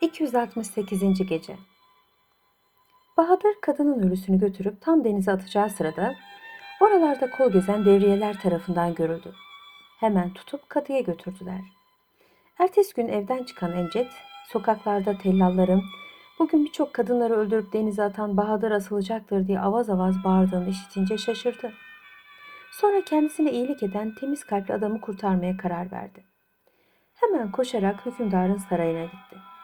268. Gece Bahadır kadının ölüsünü götürüp tam denize atacağı sırada oralarda kol gezen devriyeler tarafından görüldü. Hemen tutup kadıya götürdüler. Ertesi gün evden çıkan Emcet, sokaklarda tellalların bugün birçok kadınları öldürüp denize atan Bahadır asılacaktır diye avaz avaz bağırdığını işitince şaşırdı. Sonra kendisine iyilik eden temiz kalpli adamı kurtarmaya karar verdi. Hemen koşarak hükümdarın sarayına gitti.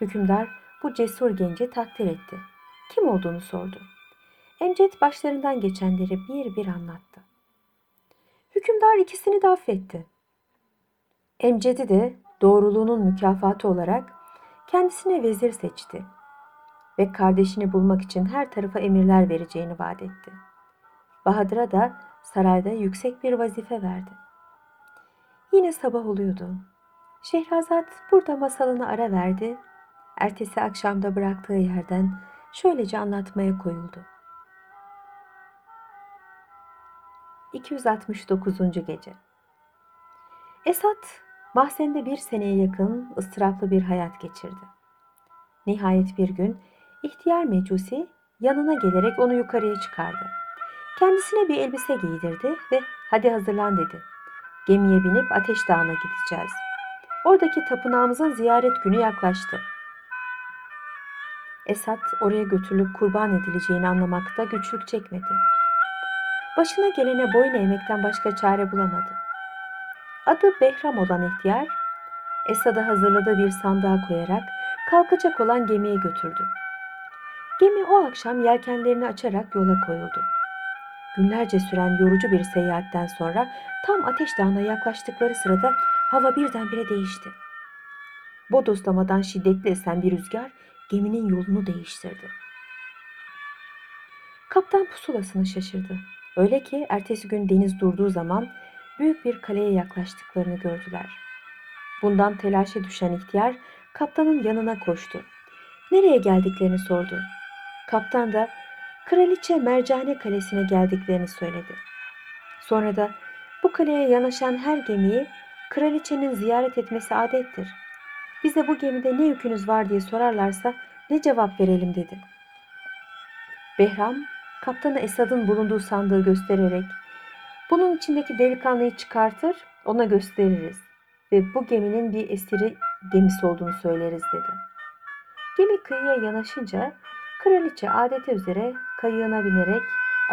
Hükümdar bu cesur genci takdir etti. Kim olduğunu sordu. Emcet başlarından geçenleri bir bir anlattı. Hükümdar ikisini de affetti. Emcet'i de doğruluğunun mükafatı olarak kendisine vezir seçti ve kardeşini bulmak için her tarafa emirler vereceğini vaat etti. Bahadır'a da sarayda yüksek bir vazife verdi. Yine sabah oluyordu. Şehrazat burada masalını ara verdi ertesi akşamda bıraktığı yerden şöylece anlatmaya koyuldu. 269. Gece Esat, mahzende bir seneye yakın ıstıraplı bir hayat geçirdi. Nihayet bir gün ihtiyar mecusi yanına gelerek onu yukarıya çıkardı. Kendisine bir elbise giydirdi ve hadi hazırlan dedi. Gemiye binip Ateş Dağı'na gideceğiz. Oradaki tapınağımızın ziyaret günü yaklaştı. Esat oraya götürülüp kurban edileceğini anlamakta güçlük çekmedi. Başına gelene boyun eğmekten başka çare bulamadı. Adı Behram olan ihtiyar, Esad'a hazırladığı bir sandığa koyarak kalkacak olan gemiye götürdü. Gemi o akşam yelkenlerini açarak yola koyuldu. Günlerce süren yorucu bir seyahatten sonra tam Ateş Dağı'na yaklaştıkları sırada hava birdenbire değişti. Bodoslamadan şiddetli esen bir rüzgar geminin yolunu değiştirdi. Kaptan pusulasını şaşırdı. Öyle ki ertesi gün deniz durduğu zaman büyük bir kaleye yaklaştıklarını gördüler. Bundan telaşa düşen ihtiyar kaptanın yanına koştu. Nereye geldiklerini sordu. Kaptan da Kraliçe Mercane Kalesi'ne geldiklerini söyledi. Sonra da bu kaleye yanaşan her gemiyi kraliçenin ziyaret etmesi adettir. Bize bu gemide ne yükünüz var diye sorarlarsa ne cevap verelim dedi. Behram, kaptanı Esad'ın bulunduğu sandığı göstererek bunun içindeki delikanlıyı çıkartır, ona gösteririz ve bu geminin bir esiri gemisi olduğunu söyleriz dedi. Gemi kıyıya yanaşınca kraliçe adeti üzere kayığına binerek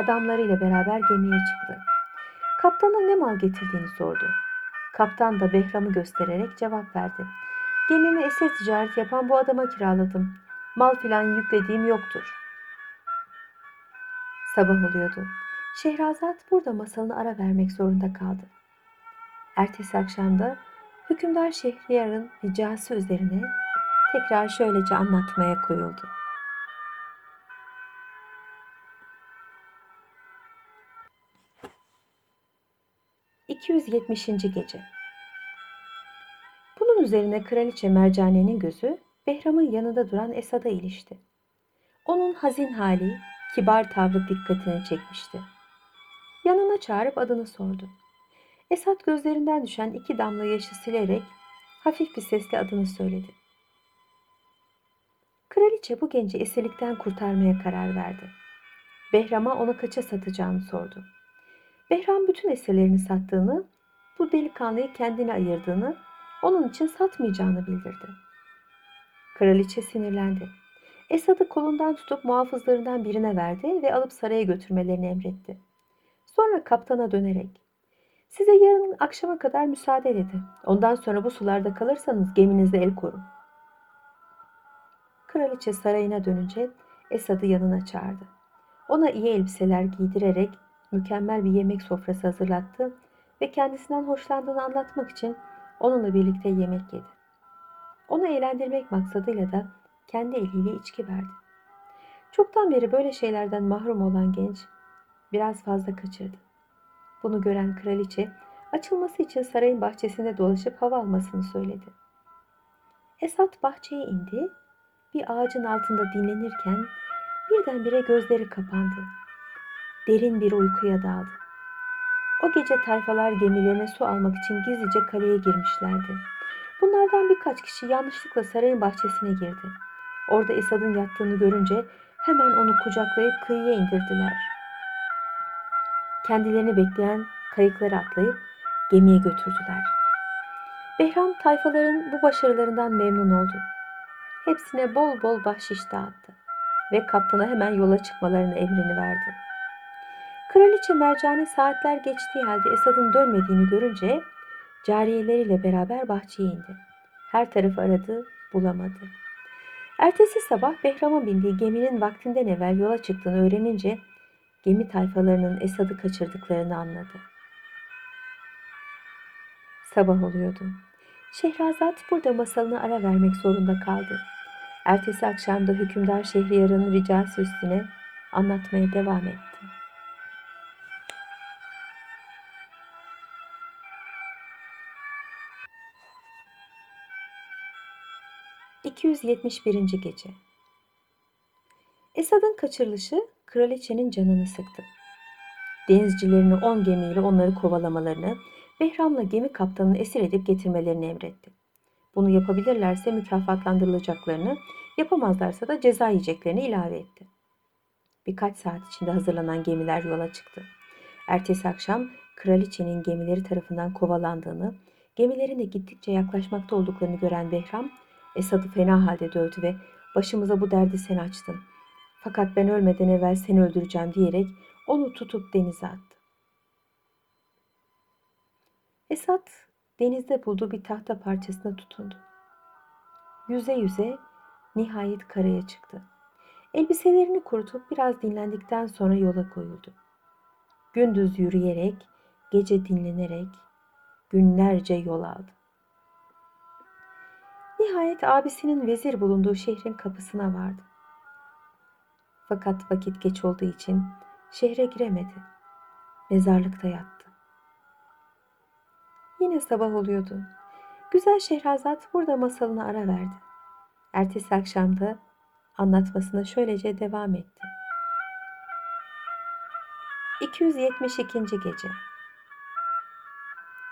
adamlarıyla beraber gemiye çıktı. Kaptana ne mal getirdiğini sordu. Kaptan da Behram'ı göstererek cevap verdi. Gemimi esir ticareti yapan bu adama kiraladım. Mal filan yüklediğim yoktur. Sabah oluyordu. Şehrazat burada masalını ara vermek zorunda kaldı. Ertesi akşamda hükümdar Şehriyar'ın ricası üzerine tekrar şöylece anlatmaya koyuldu. ...270. Gece üzerine Kraliçe Mercane'nin gözü Behram'ın yanında duran Esad'a ilişti. Onun hazin hali, kibar tavrı dikkatini çekmişti. Yanına çağırıp adını sordu. Esad gözlerinden düşen iki damla yaşı silerek hafif bir sesle adını söyledi. Kraliçe bu genci esirlikten kurtarmaya karar verdi. Behram'a onu kaça satacağını sordu. Behram bütün esirlerini sattığını, bu delikanlıyı kendine ayırdığını, onun için satmayacağını bildirdi. Kraliçe sinirlendi. Esad'ı kolundan tutup muhafızlarından birine verdi ve alıp saraya götürmelerini emretti. Sonra kaptana dönerek Size yarın akşama kadar müsaade dedi. Ondan sonra bu sularda kalırsanız geminize el korun. Kraliçe sarayına dönünce Esad'ı yanına çağırdı. Ona iyi elbiseler giydirerek mükemmel bir yemek sofrası hazırlattı ve kendisinden hoşlandığını anlatmak için onunla birlikte yemek yedi. Onu eğlendirmek maksadıyla da kendi eliyle içki verdi. Çoktan beri böyle şeylerden mahrum olan genç biraz fazla kaçırdı. Bunu gören kraliçe açılması için sarayın bahçesinde dolaşıp hava almasını söyledi. Esat bahçeye indi, bir ağacın altında dinlenirken birdenbire gözleri kapandı. Derin bir uykuya daldı. O gece tayfalar gemilerine su almak için gizlice kaleye girmişlerdi. Bunlardan birkaç kişi yanlışlıkla sarayın bahçesine girdi. Orada Esad'ın yattığını görünce hemen onu kucaklayıp kıyıya indirdiler. Kendilerini bekleyen kayıklara atlayıp gemiye götürdüler. Behram tayfaların bu başarılarından memnun oldu. Hepsine bol bol bahşiş dağıttı ve kaptana hemen yola çıkmalarını emrini verdi. Kraliçe Mercane saatler geçtiği halde Esad'ın dönmediğini görünce cariyeleriyle beraber bahçeye indi. Her tarafı aradı, bulamadı. Ertesi sabah Behram'ın bindiği geminin vaktinden evvel yola çıktığını öğrenince gemi tayfalarının Esad'ı kaçırdıklarını anladı. Sabah oluyordu. Şehrazat burada masalına ara vermek zorunda kaldı. Ertesi akşamda hükümdar Şehriyar'ın ricası üstüne anlatmaya devam etti. ...271. Gece Esad'ın kaçırılışı kraliçenin canını sıktı. Denizcilerini on gemiyle onları kovalamalarını, Behram'la gemi kaptanını esir edip getirmelerini emretti. Bunu yapabilirlerse mükafatlandırılacaklarını, yapamazlarsa da ceza yiyeceklerini ilave etti. Birkaç saat içinde hazırlanan gemiler yola çıktı. Ertesi akşam kraliçenin gemileri tarafından kovalandığını, gemilerine gittikçe yaklaşmakta olduklarını gören Behram, Esad'ı fena halde dövdü ve başımıza bu derdi sen açtın. Fakat ben ölmeden evvel seni öldüreceğim diyerek onu tutup denize attı. Esad denizde bulduğu bir tahta parçasına tutundu. Yüze yüze nihayet karaya çıktı. Elbiselerini kurutup biraz dinlendikten sonra yola koyuldu. Gündüz yürüyerek, gece dinlenerek günlerce yol aldı. Nihayet abisinin vezir bulunduğu şehrin kapısına vardı. Fakat vakit geç olduğu için şehre giremedi. Mezarlıkta yattı. Yine sabah oluyordu. Güzel Şehrazat burada masalına ara verdi. Ertesi akşamda anlatmasına şöylece devam etti. 272. Gece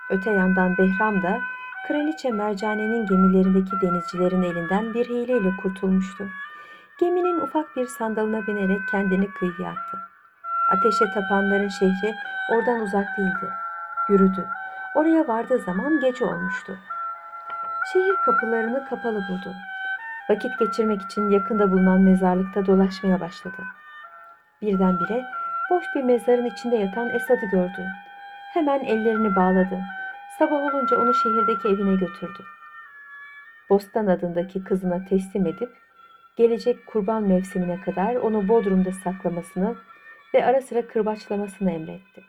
Öte yandan Behram da Kraliçe Mercane'nin gemilerindeki denizcilerin elinden bir hileyle kurtulmuştu. Geminin ufak bir sandalına binerek kendini kıyıya attı. Ateşe tapanların şehri oradan uzak değildi. Yürüdü. Oraya vardığı zaman gece olmuştu. Şehir kapılarını kapalı buldu. Vakit geçirmek için yakında bulunan mezarlıkta dolaşmaya başladı. Birdenbire boş bir mezarın içinde yatan Esad'ı gördü. Hemen ellerini bağladı. Sabah olunca onu şehirdeki evine götürdü. Bostan adındaki kızına teslim edip gelecek kurban mevsimine kadar onu Bodrum'da saklamasını ve ara sıra kırbaçlamasını emretti.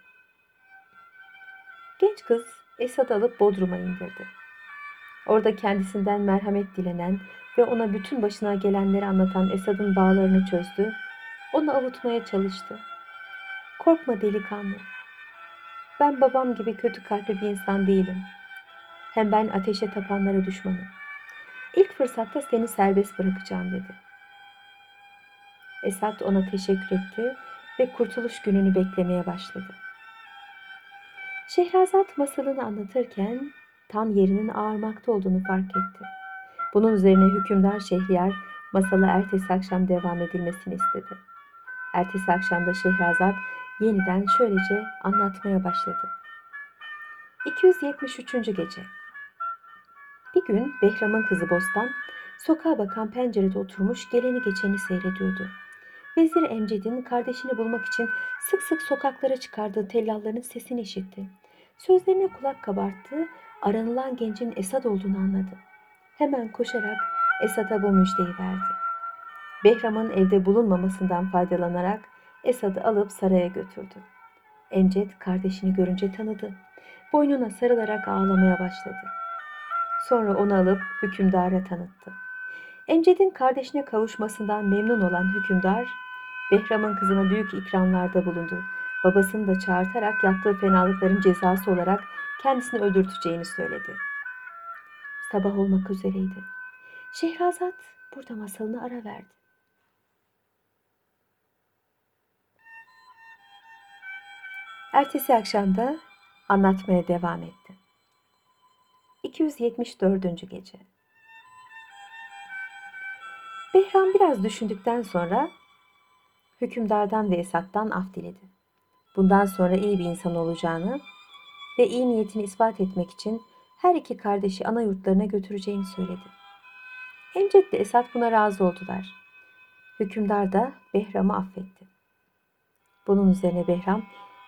Genç kız Esad alıp Bodrum'a indirdi. Orada kendisinden merhamet dilenen ve ona bütün başına gelenleri anlatan Esad'ın bağlarını çözdü, onu avutmaya çalıştı. Korkma delikanlı. Ben babam gibi kötü kalpli bir insan değilim. Hem ben ateşe tapanlara düşmanım. İlk fırsatta seni serbest bırakacağım dedi. Esad ona teşekkür etti ve kurtuluş gününü beklemeye başladı. Şehrazat masalını anlatırken tam yerinin ağarmakta olduğunu fark etti. Bunun üzerine hükümdar Şehriyar masalı ertesi akşam devam edilmesini istedi. Ertesi akşamda Şehrazat yeniden şöylece anlatmaya başladı. 273. Gece Bir gün Behram'ın kızı Bostan, sokağa bakan pencerede oturmuş geleni geçeni seyrediyordu. Vezir Emced'in kardeşini bulmak için sık sık sokaklara çıkardığı tellalların sesini işitti. Sözlerine kulak kabarttı, aranılan gencin Esad olduğunu anladı. Hemen koşarak Esad'a bu müjdeyi verdi. Behram'ın evde bulunmamasından faydalanarak Esad'ı alıp saraya götürdü. Emced kardeşini görünce tanıdı. Boynuna sarılarak ağlamaya başladı. Sonra onu alıp hükümdara tanıttı. Emced'in kardeşine kavuşmasından memnun olan hükümdar Behram'ın kızına büyük ikramlarda bulundu. Babasını da çağırtarak yaptığı fenalıkların cezası olarak kendisini öldürteceğini söyledi. Sabah olmak üzereydi. Şehrazat burada masalını ara verdi. Ertesi akşamda anlatmaya devam etti. 274. Gece Behram biraz düşündükten sonra hükümdardan ve Esat'tan af diledi. Bundan sonra iyi bir insan olacağını ve iyi niyetini ispat etmek için her iki kardeşi ana yurtlarına götüreceğini söyledi. Emcet de Esat buna razı oldular. Hükümdar da Behram'ı affetti. Bunun üzerine Behram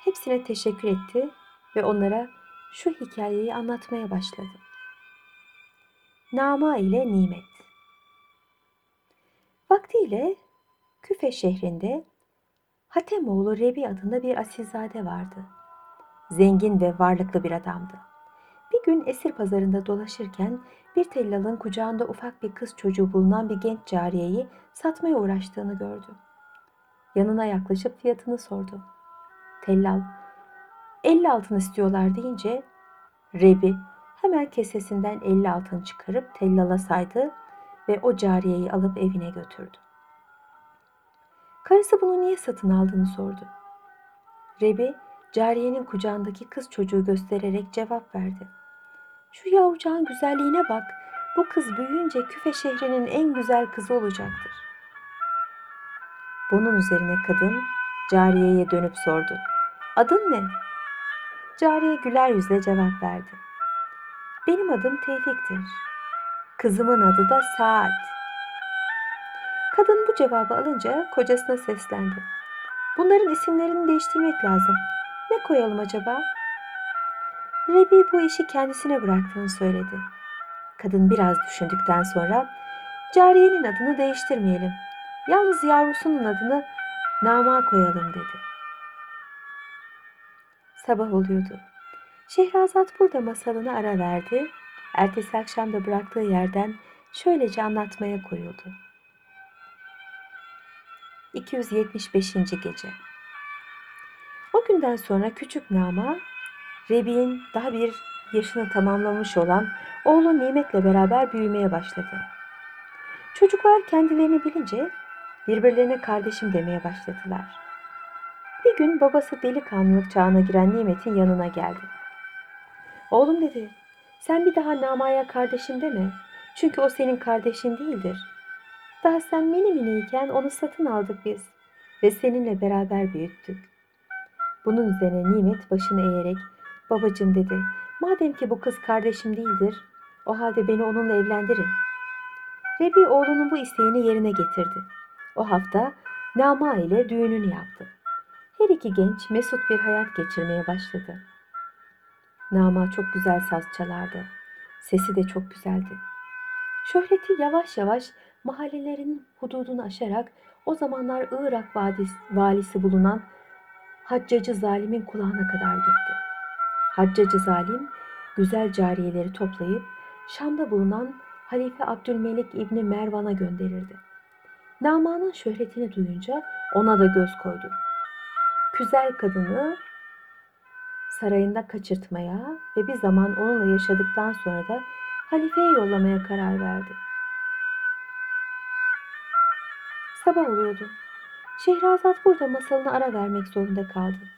hepsine teşekkür etti ve onlara şu hikayeyi anlatmaya başladı. Nama ile Nimet Vaktiyle Küfe şehrinde Hatemoğlu Rebi adında bir asilzade vardı. Zengin ve varlıklı bir adamdı. Bir gün esir pazarında dolaşırken bir tellalın kucağında ufak bir kız çocuğu bulunan bir genç cariyeyi satmaya uğraştığını gördü. Yanına yaklaşıp fiyatını sordu. Tellal, 50 altın istiyorlar deyince Rebi hemen kesesinden 50 altın çıkarıp tellala saydı ve o cariyeyi alıp evine götürdü. Karısı bunu niye satın aldığını sordu. Rebi cariyenin kucağındaki kız çocuğu göstererek cevap verdi. Şu yavrucağın güzelliğine bak. Bu kız büyüyünce küfe şehrinin en güzel kızı olacaktır. Bunun üzerine kadın cariyeye dönüp sordu. Adın ne? Cariye güler yüzle cevap verdi. Benim adım Tevfik'tir. Kızımın adı da Saat. Kadın bu cevabı alınca kocasına seslendi. Bunların isimlerini değiştirmek lazım. Ne koyalım acaba? Rebi bu işi kendisine bıraktığını söyledi. Kadın biraz düşündükten sonra cariyenin adını değiştirmeyelim. Yalnız yavrusunun adını Nama koyalım dedi. Sabah oluyordu. Şehrazat burada masalına ara verdi. Ertesi akşam da bıraktığı yerden şöylece anlatmaya koyuldu. 275. Gece O günden sonra küçük Nama, Rebi'nin daha bir yaşını tamamlamış olan oğlu Nimet'le beraber büyümeye başladı. Çocuklar kendilerini bilince birbirlerine kardeşim demeye başladılar. Bir gün babası delikanlılık çağına giren Nimet'in yanına geldi. Oğlum dedi, sen bir daha Nama'ya kardeşim deme. Çünkü o senin kardeşin değildir. Daha sen mini miniyken onu satın aldık biz ve seninle beraber büyüttük. Bunun üzerine Nimet başını eğerek babacım dedi. Madem ki bu kız kardeşim değildir o halde beni onunla evlendirin. Rebi oğlunun bu isteğini yerine getirdi. O hafta Nama ile düğününü yaptı. Her iki genç mesut bir hayat geçirmeye başladı. Nama çok güzel saz çalardı. Sesi de çok güzeldi. Şöhreti yavaş yavaş mahallelerin hududunu aşarak o zamanlar Irak vadisi, valisi bulunan Haccacı Zalim'in kulağına kadar gitti. Haccacı Zalim güzel cariyeleri toplayıp Şam'da bulunan Halife Abdülmelik İbni Mervan'a gönderirdi. Nama'nın şöhretini duyunca ona da göz koydu. Güzel kadını sarayında kaçırtmaya ve bir zaman onunla yaşadıktan sonra da halifeye yollamaya karar verdi. Sabah oluyordu. Şehrazat burada masalına ara vermek zorunda kaldı.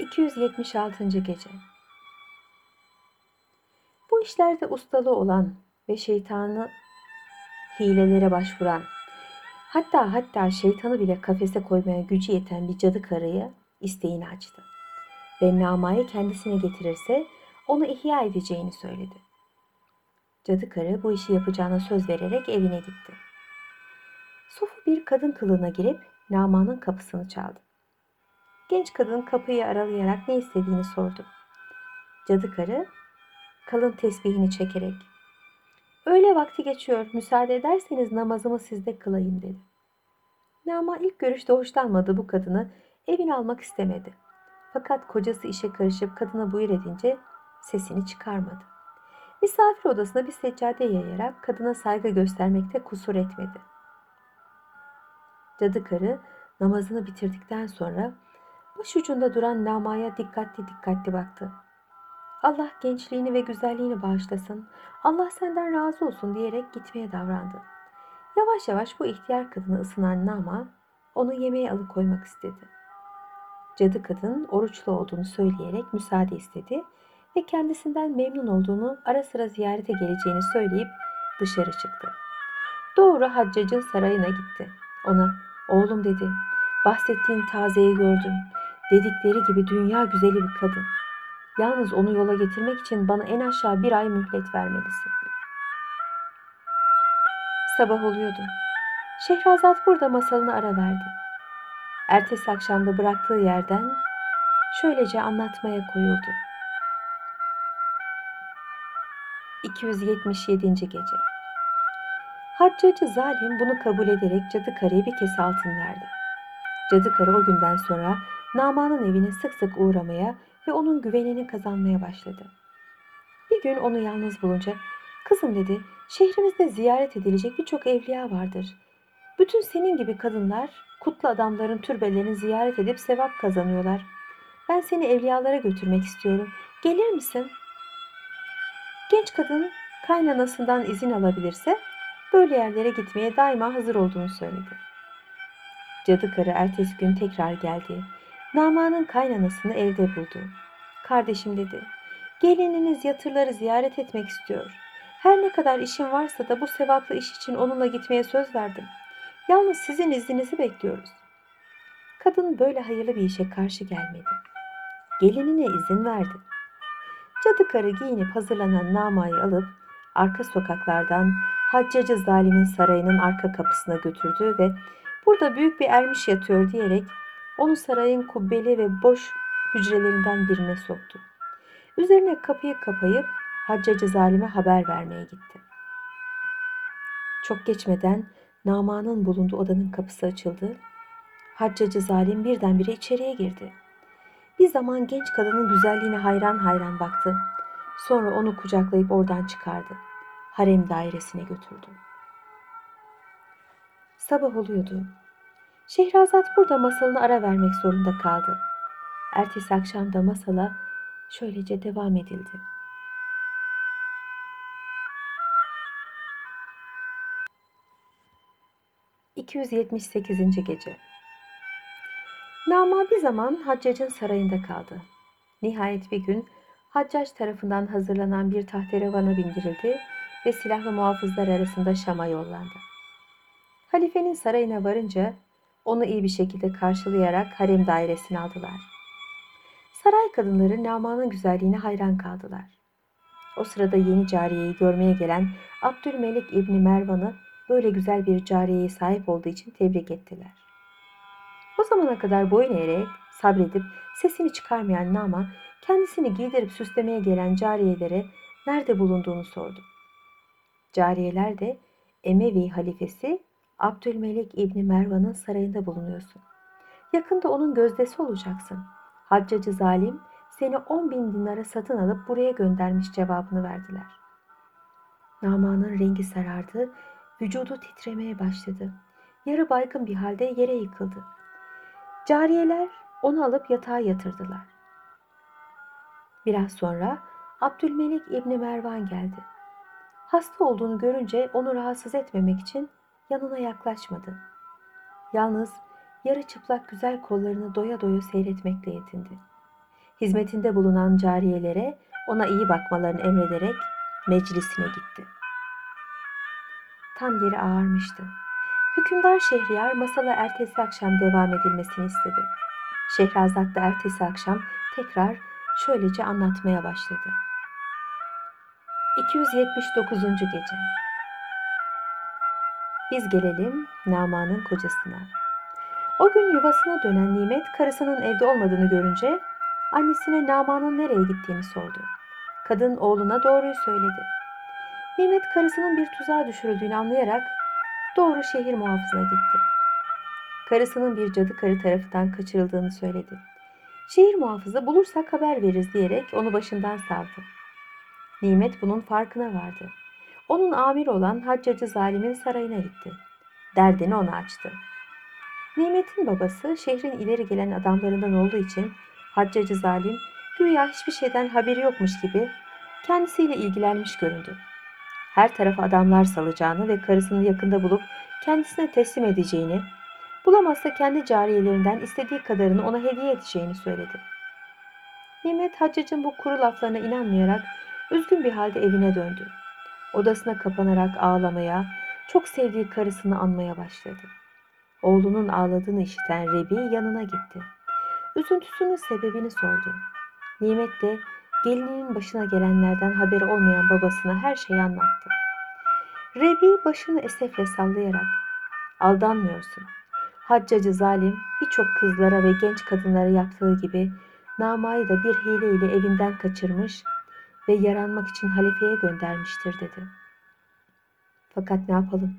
...276. Gece işlerde ustalı olan ve şeytanı hilelere başvuran Hatta hatta şeytanı bile kafese koymaya gücü yeten bir cadı karıya isteğini açtı. Ve Nama'yı kendisine getirirse onu ihya edeceğini söyledi. Cadı karı bu işi yapacağına söz vererek evine gitti. Sofu bir kadın kılığına girip Nama'nın kapısını çaldı. Genç kadın kapıyı aralayarak ne istediğini sordu. Cadı karı kalın tesbihini çekerek Öyle vakti geçiyor. Müsaade ederseniz namazımı sizde kılayım dedi. Nama ilk görüşte hoşlanmadı bu kadını evine almak istemedi. Fakat kocası işe karışıp kadına buyur edince sesini çıkarmadı. Misafir odasına bir seccade yayarak kadına saygı göstermekte kusur etmedi. Cadı karı namazını bitirdikten sonra başucunda duran Nama'ya dikkatli dikkatli baktı. Allah gençliğini ve güzelliğini bağışlasın. Allah senden razı olsun diyerek gitmeye davrandı. Yavaş yavaş bu ihtiyar kadını ısınan Nama onu yemeğe alıkoymak istedi. Cadı kadın oruçlu olduğunu söyleyerek müsaade istedi ve kendisinden memnun olduğunu ara sıra ziyarete geleceğini söyleyip dışarı çıktı. Doğru haccacın sarayına gitti. Ona oğlum dedi bahsettiğin tazeyi gördüm. Dedikleri gibi dünya güzeli bir kadın. Yalnız onu yola getirmek için bana en aşağı bir ay mühlet vermelisin. Sabah oluyordu. Şehrazat burada masalını ara verdi. Ertesi akşamda bıraktığı yerden şöylece anlatmaya koyuldu. 277. Gece Haccacı zalim bunu kabul ederek cadı karıya bir kese altın verdi. Cadı karı o günden sonra Nama'nın evine sık sık uğramaya ve onun güvenini kazanmaya başladı. Bir gün onu yalnız bulunca, kızım dedi, şehrimizde ziyaret edilecek birçok evliya vardır. Bütün senin gibi kadınlar, kutlu adamların türbelerini ziyaret edip sevap kazanıyorlar. Ben seni evliyalara götürmek istiyorum. Gelir misin? Genç kadın kaynanasından izin alabilirse böyle yerlere gitmeye daima hazır olduğunu söyledi. Cadı karı ertesi gün tekrar geldi. Nama'nın kaynanasını evde buldu. Kardeşim dedi, gelininiz yatırları ziyaret etmek istiyor. Her ne kadar işim varsa da bu sevaplı iş için onunla gitmeye söz verdim. Yalnız sizin izninizi bekliyoruz. Kadın böyle hayırlı bir işe karşı gelmedi. Gelinine izin verdi. Cadı karı giyinip hazırlanan Nama'yı alıp arka sokaklardan Haccacı zalimin sarayının arka kapısına götürdü ve burada büyük bir ermiş yatıyor diyerek onu sarayın kubbeli ve boş hücrelerinden birine soktu. Üzerine kapıyı kapayıp Haccacı zalime haber vermeye gitti. Çok geçmeden Nama'nın bulunduğu odanın kapısı açıldı. Haccacı zalim birdenbire içeriye girdi. Bir zaman genç kadının güzelliğine hayran hayran baktı. Sonra onu kucaklayıp oradan çıkardı. Harem dairesine götürdü. Sabah oluyordu. Şehrazat burada masalını ara vermek zorunda kaldı. Ertesi akşam da masala şöylece devam edildi. ...278. Gece Nama bir zaman Haccac'ın sarayında kaldı. Nihayet bir gün Haccac tarafından hazırlanan bir tahterevana bindirildi ve silahlı muhafızlar arasında Şam'a yollandı. Halifenin sarayına varınca onu iyi bir şekilde karşılayarak harem dairesine aldılar. Saray kadınları Nama'nın güzelliğine hayran kaldılar. O sırada yeni cariyeyi görmeye gelen Abdülmelik İbni Mervan'ı böyle güzel bir cariyeye sahip olduğu için tebrik ettiler. O zamana kadar boyun eğerek sabredip sesini çıkarmayan Nama kendisini giydirip süslemeye gelen cariyelere nerede bulunduğunu sordu. Cariyeler de Emevi halifesi Abdülmelik İbni Mervan'ın sarayında bulunuyorsun. Yakında onun gözdesi olacaksın. Haccacı zalim seni on bin dinara satın alıp buraya göndermiş cevabını verdiler. Nama'nın rengi sarardı, vücudu titremeye başladı. Yarı baygın bir halde yere yıkıldı. Cariyeler onu alıp yatağa yatırdılar. Biraz sonra Abdülmelik İbni Mervan geldi. Hasta olduğunu görünce onu rahatsız etmemek için yanına yaklaşmadı. Yalnız yarı çıplak güzel kollarını doya doya seyretmekle yetindi. Hizmetinde bulunan cariyelere ona iyi bakmalarını emrederek meclisine gitti. Tam yeri ağarmıştı. Hükümdar Şehriyar masala ertesi akşam devam edilmesini istedi. Şehrazat da ertesi akşam tekrar şöylece anlatmaya başladı. 279. Gece Biz gelelim Nama'nın kocasına. O gün yuvasına dönen Nimet karısının evde olmadığını görünce annesine Nama'nın nereye gittiğini sordu. Kadın oğluna doğruyu söyledi. Nimet karısının bir tuzağa düşürüldüğünü anlayarak doğru şehir muhafızına gitti. Karısının bir cadı karı tarafından kaçırıldığını söyledi. Şehir muhafızı bulursak haber veririz diyerek onu başından savdı. Nimet bunun farkına vardı. Onun amiri olan Haccacı Zalim'in sarayına gitti. Derdini ona açtı. Nimet'in babası şehrin ileri gelen adamlarından olduğu için Haccacı Zalim güya hiçbir şeyden haberi yokmuş gibi kendisiyle ilgilenmiş göründü. Her tarafa adamlar salacağını ve karısını yakında bulup kendisine teslim edeceğini, Bulamazsa kendi cariyelerinden istediği kadarını ona hediye edeceğini söyledi. Nimet Haccac'ın bu kuru laflarına inanmayarak üzgün bir halde evine döndü. Odasına kapanarak ağlamaya, çok sevdiği karısını anmaya başladı. Oğlunun ağladığını işiten Rebi yanına gitti. Üzüntüsünün sebebini sordu. Nimet de gelininin başına gelenlerden haberi olmayan babasına her şeyi anlattı. Rebi başını esefle sallayarak aldanmıyorsun. Haccacı zalim birçok kızlara ve genç kadınlara yaptığı gibi Nama'yı da bir hileyle evinden kaçırmış ve yaranmak için halifeye göndermiştir dedi. Fakat ne yapalım?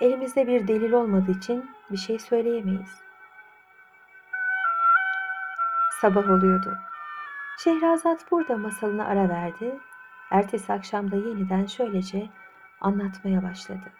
Elimizde bir delil olmadığı için bir şey söyleyemeyiz. Sabah oluyordu. Şehrazat burada masalına ara verdi. Ertesi akşamda yeniden şöylece anlatmaya başladı.